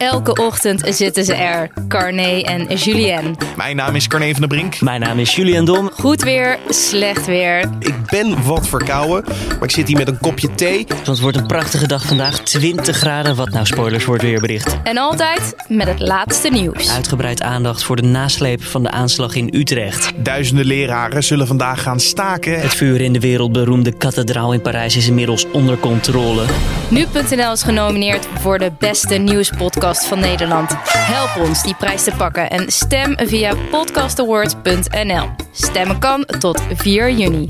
Elke ochtend zitten ze er, Carné en Julien. Mijn naam is Carne van der Brink. Mijn naam is Julian Dom. Goed weer, slecht weer. Ik ben wat verkouden, maar ik zit hier met een kopje thee. Want het wordt een prachtige dag vandaag. 20 graden, wat nou spoilers wordt weerbericht. En altijd met het laatste nieuws. Uitgebreid aandacht voor de nasleep van de aanslag in Utrecht. Duizenden leraren zullen vandaag gaan staken. Het vuur in de wereldberoemde kathedraal in Parijs is inmiddels onder controle. Nu.nl is genomineerd voor de beste nieuwspodcast van Nederland. Help ons die prijs te pakken en stem via podcastawards.nl. Stemmen kan tot 4 juni.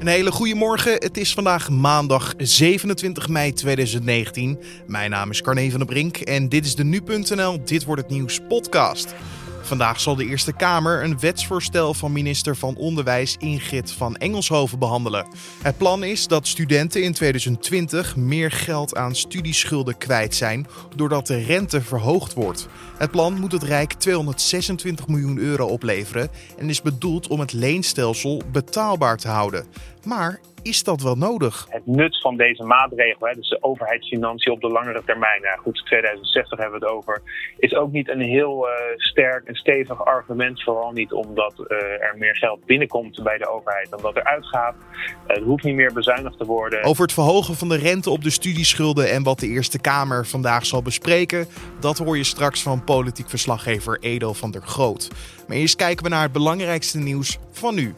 Een hele goede morgen. Het is vandaag maandag 27 mei 2019. Mijn naam is Carne van der Brink en dit is de Nu.nl Dit wordt het nieuws podcast. Vandaag zal de Eerste Kamer een wetsvoorstel van minister van Onderwijs Ingrid van Engelshoven behandelen. Het plan is dat studenten in 2020 meer geld aan studieschulden kwijt zijn doordat de rente verhoogd wordt. Het plan moet het Rijk 226 miljoen euro opleveren en is bedoeld om het leenstelsel betaalbaar te houden. Maar is dat wel nodig? Het nut van deze maatregel, hè, dus de overheidsfinanciën op de langere termijn, nou goed, 2060 hebben we het over, is ook niet een heel uh, sterk en stevig argument. Vooral niet omdat uh, er meer geld binnenkomt bij de overheid dan dat er uitgaat. Uh, er hoeft niet meer bezuinigd te worden. Over het verhogen van de rente op de studieschulden en wat de Eerste Kamer vandaag zal bespreken, dat hoor je straks van politiek verslaggever Edo van der Groot. Maar eerst kijken we naar het belangrijkste nieuws van nu.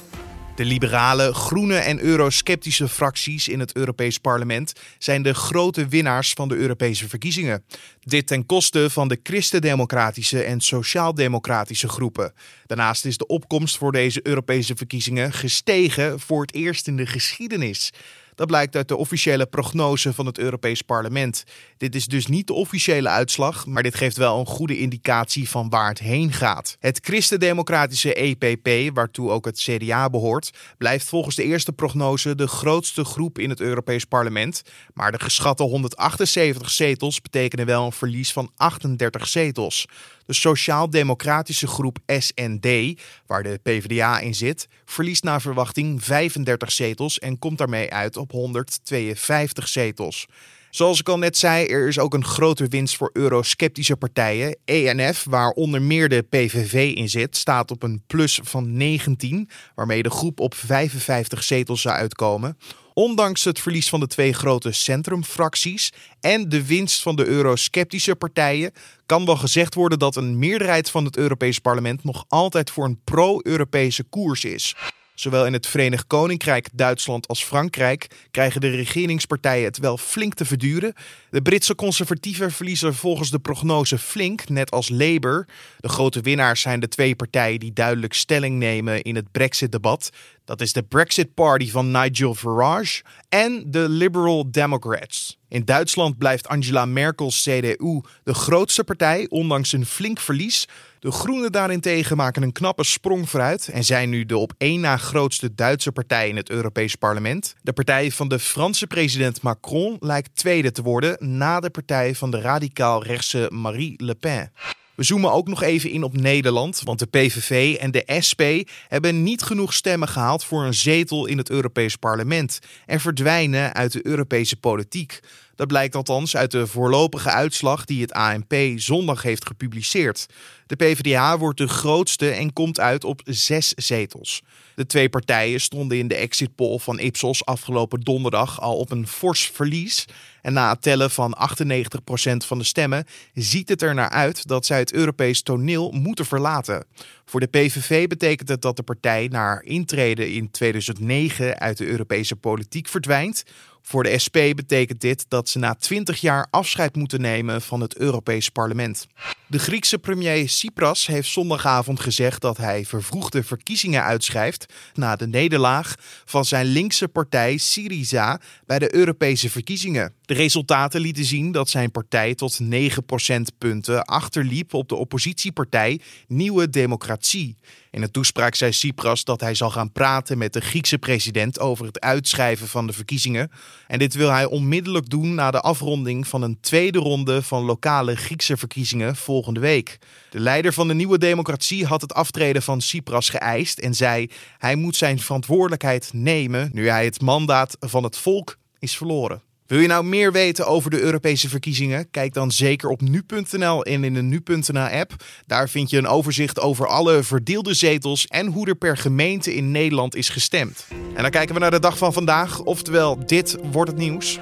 De liberale, groene en eurosceptische fracties in het Europees Parlement zijn de grote winnaars van de Europese verkiezingen. Dit ten koste van de christendemocratische en sociaal-democratische groepen. Daarnaast is de opkomst voor deze Europese verkiezingen gestegen voor het eerst in de geschiedenis. Dat blijkt uit de officiële prognose van het Europees Parlement. Dit is dus niet de officiële uitslag, maar dit geeft wel een goede indicatie van waar het heen gaat. Het christendemocratische EPP, waartoe ook het CDA behoort, blijft volgens de eerste prognose de grootste groep in het Europees Parlement. Maar de geschatte 178 zetels betekenen wel een verlies van 38 zetels. De sociaal-democratische groep SND, waar de PvdA in zit, verliest naar verwachting 35 zetels en komt daarmee uit op 152 zetels. Zoals ik al net zei, er is ook een grote winst voor eurosceptische partijen. ENF, waar onder meer de PVV in zit, staat op een plus van 19, waarmee de groep op 55 zetels zou uitkomen. Ondanks het verlies van de twee grote centrumfracties en de winst van de eurosceptische partijen, kan wel gezegd worden dat een meerderheid van het Europees Parlement nog altijd voor een pro-Europese koers is. Zowel in het Verenigd Koninkrijk, Duitsland als Frankrijk krijgen de regeringspartijen het wel flink te verduren. De Britse conservatieven verliezen volgens de prognose flink, net als Labour. De grote winnaars zijn de twee partijen die duidelijk stelling nemen in het Brexit-debat. Dat is de Brexit Party van Nigel Farage en de Liberal Democrats. In Duitsland blijft Angela Merkel's CDU de grootste partij, ondanks een flink verlies. De Groenen daarentegen maken een knappe sprong vooruit en zijn nu de op één na grootste Duitse partij in het Europees Parlement. De partij van de Franse president Macron lijkt tweede te worden na de partij van de radicaal-rechtse Marie Le Pen. We zoomen ook nog even in op Nederland, want de PVV en de SP hebben niet genoeg stemmen gehaald voor een zetel in het Europees Parlement en verdwijnen uit de Europese politiek. Dat blijkt althans uit de voorlopige uitslag die het ANP zondag heeft gepubliceerd. De PvdA wordt de grootste en komt uit op zes zetels. De twee partijen stonden in de exit poll van Ipsos afgelopen donderdag al op een fors verlies. En na het tellen van 98% van de stemmen ziet het er naar uit dat zij het Europees toneel moeten verlaten. Voor de PVV betekent het dat de partij na intrede in 2009 uit de Europese politiek verdwijnt. Voor de SP betekent dit dat ze na 20 jaar afscheid moeten nemen van het Europees Parlement. De Griekse premier Tsipras heeft zondagavond gezegd dat hij vervroegde verkiezingen uitschrijft na de nederlaag van zijn linkse partij Syriza bij de Europese verkiezingen. De resultaten lieten zien dat zijn partij tot 9 procentpunten achterliep op de oppositiepartij Nieuwe Democratie. In een toespraak zei Tsipras dat hij zal gaan praten met de Griekse president over het uitschrijven van de verkiezingen. En dit wil hij onmiddellijk doen na de afronding van een tweede ronde van lokale Griekse verkiezingen volgende week. De leider van de Nieuwe Democratie had het aftreden van Tsipras geëist en zei hij moet zijn verantwoordelijkheid nemen nu hij het mandaat van het volk is verloren. Wil je nou meer weten over de Europese verkiezingen? Kijk dan zeker op nu.nl en in de nu.nl app. Daar vind je een overzicht over alle verdeelde zetels en hoe er per gemeente in Nederland is gestemd. En dan kijken we naar de dag van vandaag, oftewel dit wordt het nieuws.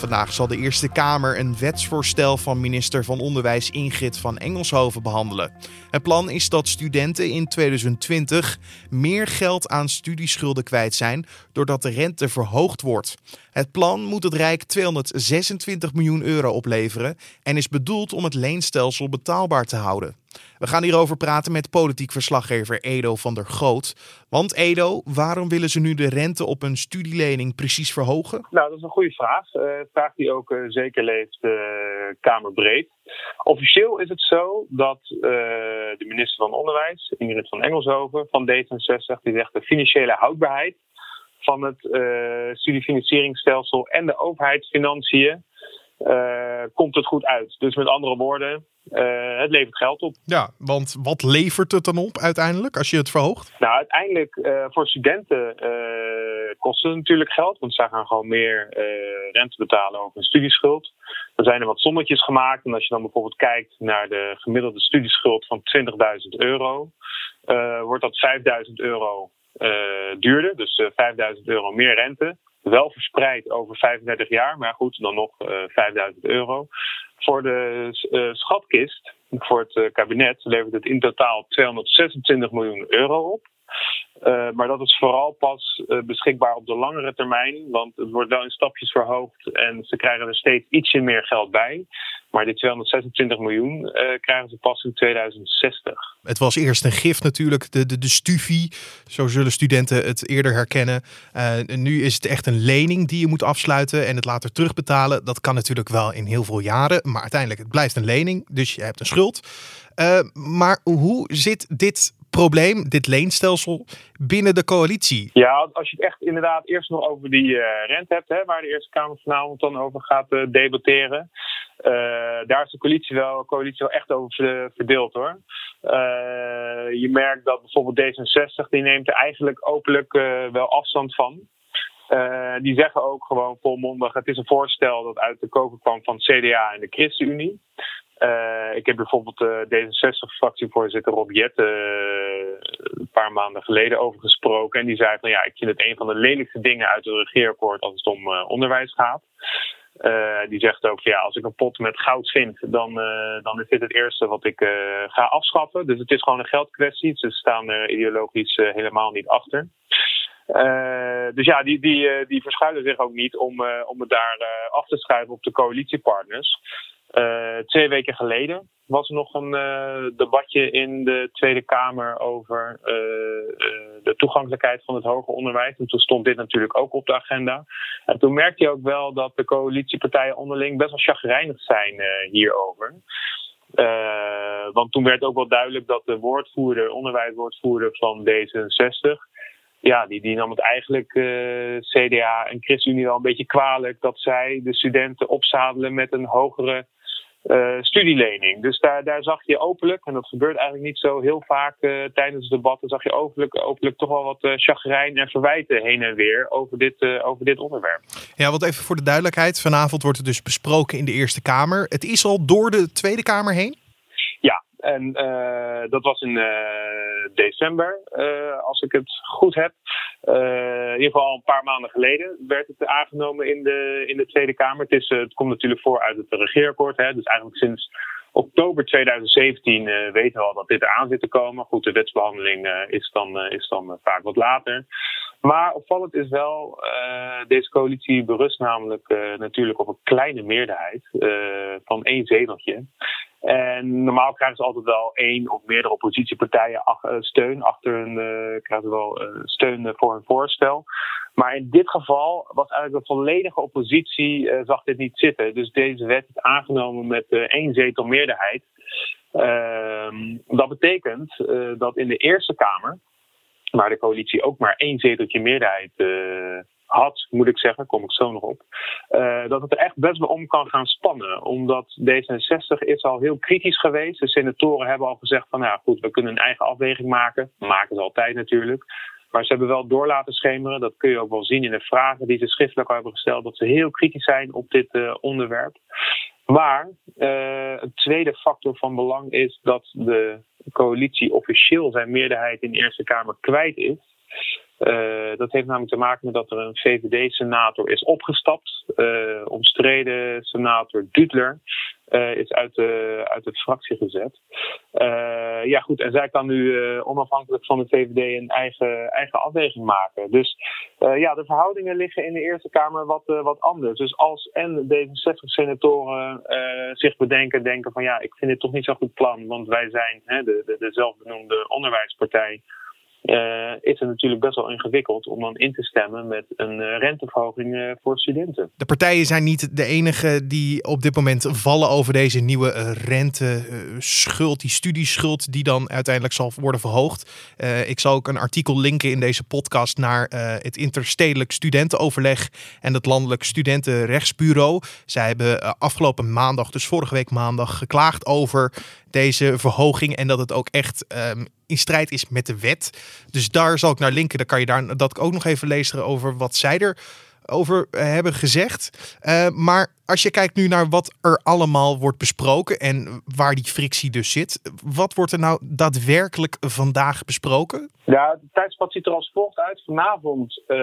Vandaag zal de Eerste Kamer een wetsvoorstel van minister van Onderwijs Ingrid van Engelshoven behandelen. Het plan is dat studenten in 2020 meer geld aan studieschulden kwijt zijn doordat de rente verhoogd wordt. Het plan moet het Rijk 226 miljoen euro opleveren en is bedoeld om het leenstelsel betaalbaar te houden. We gaan hierover praten met politiek verslaggever Edo van der Groot. Want Edo, waarom willen ze nu de rente op een studielening precies verhogen? Nou, dat is een goede vraag. Uh, vraag die ook uh, zeker leeft uh, Kamerbreed. Officieel is het zo dat de minister van Onderwijs, Ingrid van Engelshoven van D66, die zegt de financiële houdbaarheid van het studiefinancieringsstelsel en de overheidsfinanciën komt het goed uit. Dus met andere woorden, uh, het levert geld op. Ja, want wat levert het dan op uiteindelijk als je het verhoogt? Nou, uiteindelijk uh, voor studenten uh, kost het natuurlijk geld. Want zij gaan gewoon meer rente betalen over een studieschuld. Dan zijn er wat sommetjes gemaakt. En als je dan bijvoorbeeld kijkt naar de gemiddelde studieschuld van 20.000 euro, wordt dat 5.000 euro duurder. Dus 5.000 euro meer rente. Wel verspreid over 35 jaar, maar goed, dan nog 5000 euro. Voor de schatkist, voor het kabinet, levert het in totaal 226 miljoen euro op. Uh, maar dat is vooral pas beschikbaar op de langere termijn, want het wordt wel in stapjes verhoogd en ze krijgen er steeds ietsje meer geld bij. Maar die 226 miljoen uh, krijgen ze pas in 2060. Het was eerst een gift natuurlijk, de, de, de stufie. Zo zullen studenten het eerder herkennen. Nu is het echt een lening die je moet afsluiten en het later terugbetalen. Dat kan natuurlijk wel in heel veel jaren, maar uiteindelijk het blijft een lening. Dus je hebt een schuld. Maar hoe zit dit probleem, dit leenstelsel, binnen de coalitie? Ja, als je het echt inderdaad eerst nog over die uh, rente hebt, hè, waar de Eerste Kamer vanavond dan over gaat uh, debatteren. Uh, daar is de coalitie wel, coalitie wel echt over verdeeld hoor. je merkt dat bijvoorbeeld D66, die neemt er eigenlijk openlijk wel afstand van. Uh, die zeggen ook gewoon volmondig: het is een voorstel dat uit de koker kwam van CDA en de ChristenUnie. Uh, ik heb bijvoorbeeld uh, D66-fractievoorzitter Rob Jet een paar maanden geleden over gesproken. En die zei van ja, ik vind het een van de lelijkste dingen uit het regeerakkoord als het om onderwijs gaat. die zegt ook ja, als ik een pot met goud vind, dan, dan is dit het eerste wat ik ga afschaffen. Dus het is gewoon een geldkwestie. Ze staan er ideologisch helemaal niet achter. Dus ja, die, die, die verschuilen zich ook niet om, om het daar af te schrijven op de coalitiepartners. Twee weken geleden was er nog een debatje in de Tweede Kamer over de toegankelijkheid van het hoger onderwijs. En toen stond dit natuurlijk ook op de agenda. En toen merkte je ook wel dat de coalitiepartijen onderling best wel chagrijnig zijn hierover. want toen werd ook wel duidelijk dat de woordvoerder, onderwijswoordvoerder van D66, ja, die, die nam het eigenlijk eh, CDA en ChristenUnie wel een beetje kwalijk dat zij de studenten opzadelen met een hogere uh, studielening. Dus daar, daar zag je openlijk, en dat gebeurt eigenlijk niet zo heel vaak uh, tijdens debatten, zag je openlijk, openlijk toch wel wat uh, chagrijn en verwijten heen en weer over dit, over dit onderwerp. Ja, want even voor de duidelijkheid, vanavond wordt het dus besproken in de Eerste Kamer. Het is al door de Tweede Kamer heen? En uh, dat was in december, uh, als ik het goed heb. in ieder geval een paar maanden geleden werd het aangenomen in de, in de Tweede Kamer. Het, is, het komt natuurlijk voor uit het regeerakkoord. Hè, dus eigenlijk sinds oktober 2017 weten we al dat dit eraan zit te komen. Goed, de wetsbehandeling is dan, is dan vaak wat later. Maar opvallend is wel, deze coalitie berust namelijk natuurlijk op een kleine meerderheid van één zeteltje. En normaal krijgen ze altijd wel één of meerdere oppositiepartijen eh, steun achter hun, uh, krijgen ze wel uh, steun voor hun voorstel. Maar in dit geval was eigenlijk de volledige oppositie zag dit niet zitten. Dus deze wet is aangenomen met één zetel meerderheid. Ehm, dat betekent dat in de Eerste Kamer, waar de coalitie ook maar één zeteltje meerderheid had, moet ik zeggen, kom ik zo nog op, uh, dat het er echt best wel om kan gaan spannen. Omdat D66 is al heel kritisch geweest. De senatoren hebben al gezegd van, nou ja, goed, we kunnen een eigen afweging maken. Maken ze altijd natuurlijk. Maar ze hebben wel door laten schemeren, dat kun je ook wel zien in de vragen die ze schriftelijk hebben gesteld, dat ze heel kritisch zijn op dit uh, onderwerp. Maar uh, een tweede factor van belang is dat de coalitie officieel zijn meerderheid in de Eerste Kamer kwijt is. Uh, dat heeft namelijk te maken met dat er een VVD-senator is opgestapt. Uh, omstreden senator Dutler uh, is uit de, uit fractie gezet. ja, goed, en zij kan nu onafhankelijk van de VVD een eigen, eigen afweging maken. Dus ja, de verhoudingen liggen in de Eerste Kamer wat, wat anders. Dus als en D66-senatoren zich bedenken, denken van ja, ik vind dit toch niet zo'n goed plan, want wij zijn hè, de, de, de zelfbenoemde onderwijspartij. Uh, is het natuurlijk best wel ingewikkeld om dan in te stemmen met een uh, renteverhoging uh, voor studenten. De partijen zijn niet de enige die op dit moment vallen over deze nieuwe renteschuld, die studieschuld, die dan uiteindelijk zal worden verhoogd. ik zal ook een artikel linken in deze podcast naar het interstedelijk studentenoverleg en het landelijk studentenrechtsbureau. Zij hebben afgelopen maandag, dus vorige week maandag, geklaagd over deze verhoging en dat het ook echt um, in strijd is met de wet. Dus daar zal ik naar linken. Dan kan je daar dat ook nog even lezen over wat zij er over hebben gezegd. Uh, maar als je kijkt nu naar wat er allemaal wordt besproken en waar die frictie dus zit, wat wordt er nou daadwerkelijk vandaag besproken? Ja, de tijdspad ziet er als volgt uit. Vanavond uh,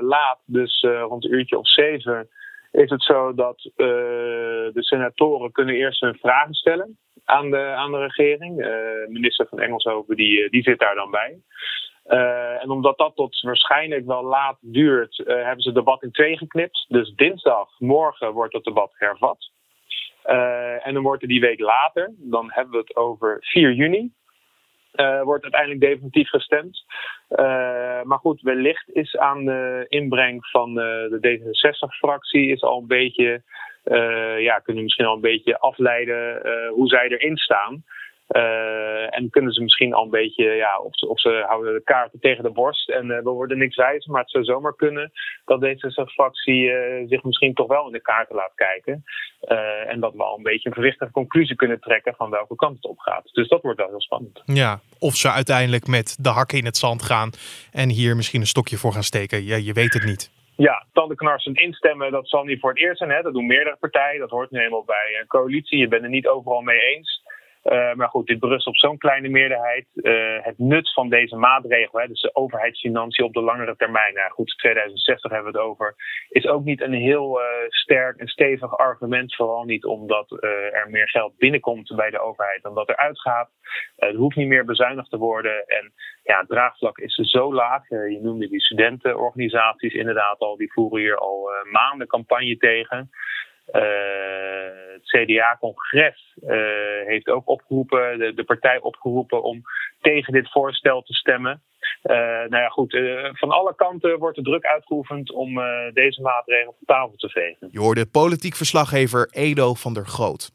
laat, dus rond een uurtje of zeven, is het zo dat de senatoren kunnen eerst hun vragen stellen aan de, aan de regering. Uh, minister van Engelshoven die, eh, die zit daar dan bij. En omdat dat tot waarschijnlijk wel laat duurt, hebben ze het debat in twee geknipt. Dus dinsdag, morgen wordt het debat hervat. En dan wordt er die week later, dan hebben we het over 4 juni, wordt uiteindelijk definitief gestemd. maar goed, wellicht is aan de inbreng van de D66-fractie is al een beetje ja, kunnen misschien al een beetje afleiden hoe zij erin staan. Uh, en kunnen ze misschien al een beetje, ja, of ze, of ze houden de kaarten tegen de borst en uh, we worden niks wijzer. Maar het zou zomaar kunnen dat deze fractie uh, zich misschien toch wel in de kaarten laat kijken. en dat we al een beetje een gewichtige conclusie kunnen trekken van welke kant het op gaat. Dus dat wordt wel heel spannend. Ja, of ze uiteindelijk met de hakken in het zand gaan en hier misschien een stokje voor gaan steken. Ja, je weet het niet. Ja, tandenknarsend instemmen, dat zal niet voor het eerst zijn. Hè? Dat doen meerdere partijen. Dat hoort nu eenmaal bij een coalitie. Je bent het niet overal mee eens. Uh, maar goed, dit berust op zo'n kleine meerderheid. Uh, het nut van deze maatregel, hè, dus de overheidsfinanciën op de langere termijn, nou goed, 2060 hebben we het over, is ook niet een heel uh, sterk en stevig argument. Vooral niet omdat er meer geld binnenkomt bij de overheid dan dat er uitgaat. er hoeft niet meer bezuinigd te worden. En ja, het draagvlak is zo laag. je noemde die studentenorganisaties inderdaad al, die voeren hier al maanden campagne tegen. Uh, het CDA-congres uh, heeft ook opgeroepen, de, de, partij opgeroepen om tegen dit voorstel te stemmen. Uh, nou ja, goed, van alle kanten wordt er druk uitgeoefend om deze maatregel van tafel te vegen. Je hoorde politiek verslaggever Edo van der Groot.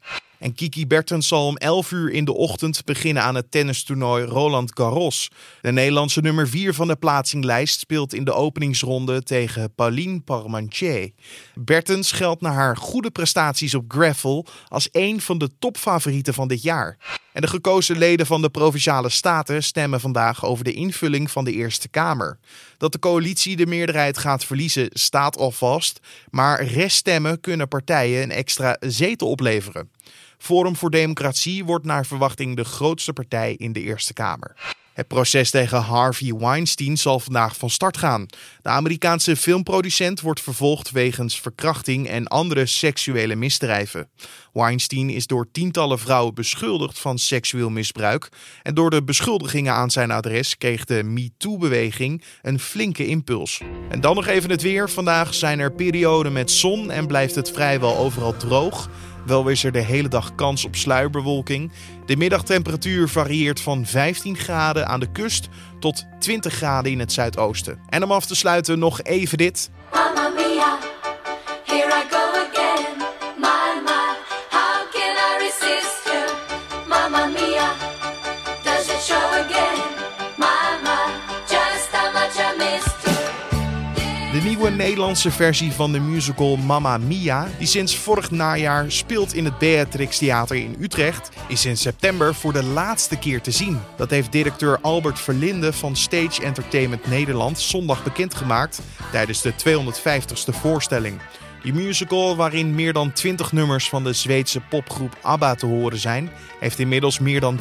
En Kiki Bertens zal om 11 uur in de ochtend beginnen aan het tennistoernooi Roland Garros. De Nederlandse nummer 4 van de plaatsinglijst speelt in de openingsronde tegen Pauline Parmentier. Bertens geldt naar haar goede prestaties op gravel als een van de topfavorieten van dit jaar. En de gekozen leden van de provinciale staten stemmen vandaag over de invulling van de Eerste Kamer. Dat de coalitie de meerderheid gaat verliezen staat al vast, maar reststemmen kunnen partijen een extra zetel opleveren. Forum voor Democratie wordt naar verwachting de grootste partij in de Eerste Kamer. Het proces tegen Harvey Weinstein zal vandaag van start gaan. De Amerikaanse filmproducent wordt vervolgd wegens verkrachting en andere seksuele misdrijven. Weinstein is door tientallen vrouwen beschuldigd van seksueel misbruik. En door de beschuldigingen aan zijn adres kreeg de MeToo-beweging een flinke impuls. En dan nog even het weer. Vandaag zijn er perioden met zon en blijft het vrijwel overal droog. Wel is er de hele dag kans op sluierbewolking. De middagtemperatuur varieert van 15 graden aan de kust tot 20 graden in het zuidoosten. En om af te sluiten nog even dit. Mamma mia, here I go again. Nieuwe Nederlandse versie van de musical Mamma Mia, die sinds vorig najaar speelt in het Beatrix Theater in Utrecht, is in september voor de laatste keer te zien. Dat heeft directeur Albert Verlinde van Stage Entertainment Nederland zondag bekendgemaakt tijdens de 250ste voorstelling. Die musical, waarin meer dan 20 nummers van de Zweedse popgroep ABBA te horen zijn, heeft inmiddels meer dan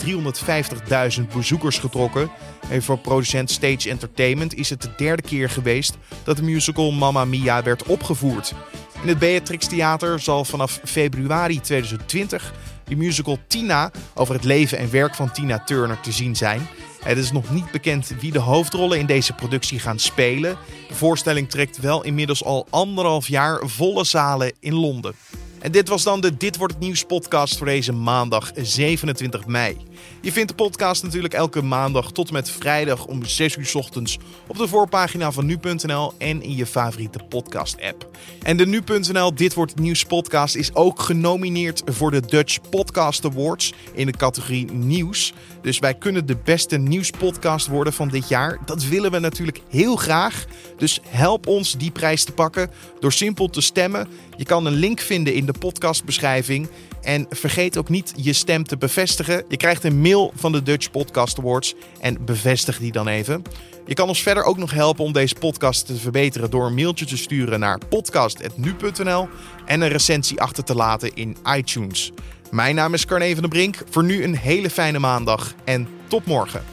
350.000 bezoekers getrokken. En voor producent Stage Entertainment is het de derde keer geweest dat de musical Mamma Mia werd opgevoerd. In het Beatrix Theater zal vanaf februari 2020 de musical Tina over het leven en werk van Tina Turner te zien zijn. Het is nog niet bekend wie de hoofdrollen in deze productie gaan spelen. De voorstelling trekt wel inmiddels al anderhalf jaar volle zalen in Londen. En dit was dan de Dit Wordt Het Nieuws podcast voor deze maandag 27 mei. Je vindt de podcast natuurlijk elke maandag tot en met vrijdag om 6 uur ochtends op de voorpagina van nu.nl en in je favoriete podcast app. En de nu.nl Dit Wordt Nieuws podcast is ook genomineerd voor de Dutch Podcast Awards in de categorie nieuws. Dus wij kunnen de beste nieuwspodcast worden van dit jaar. Dat willen we natuurlijk heel graag. Dus help ons die prijs te pakken door simpel te stemmen. Je kan een link vinden in de podcastbeschrijving. En vergeet ook niet je stem te bevestigen. Je krijgt een mail van de Dutch Podcast Awards en bevestig die dan even. Je kan ons verder ook nog helpen om deze podcast te verbeteren door een mailtje te sturen naar podcast.nu.nl en een recensie achter te laten in iTunes. Mijn naam is Carne van der Brink. Voor nu een hele fijne maandag en tot morgen.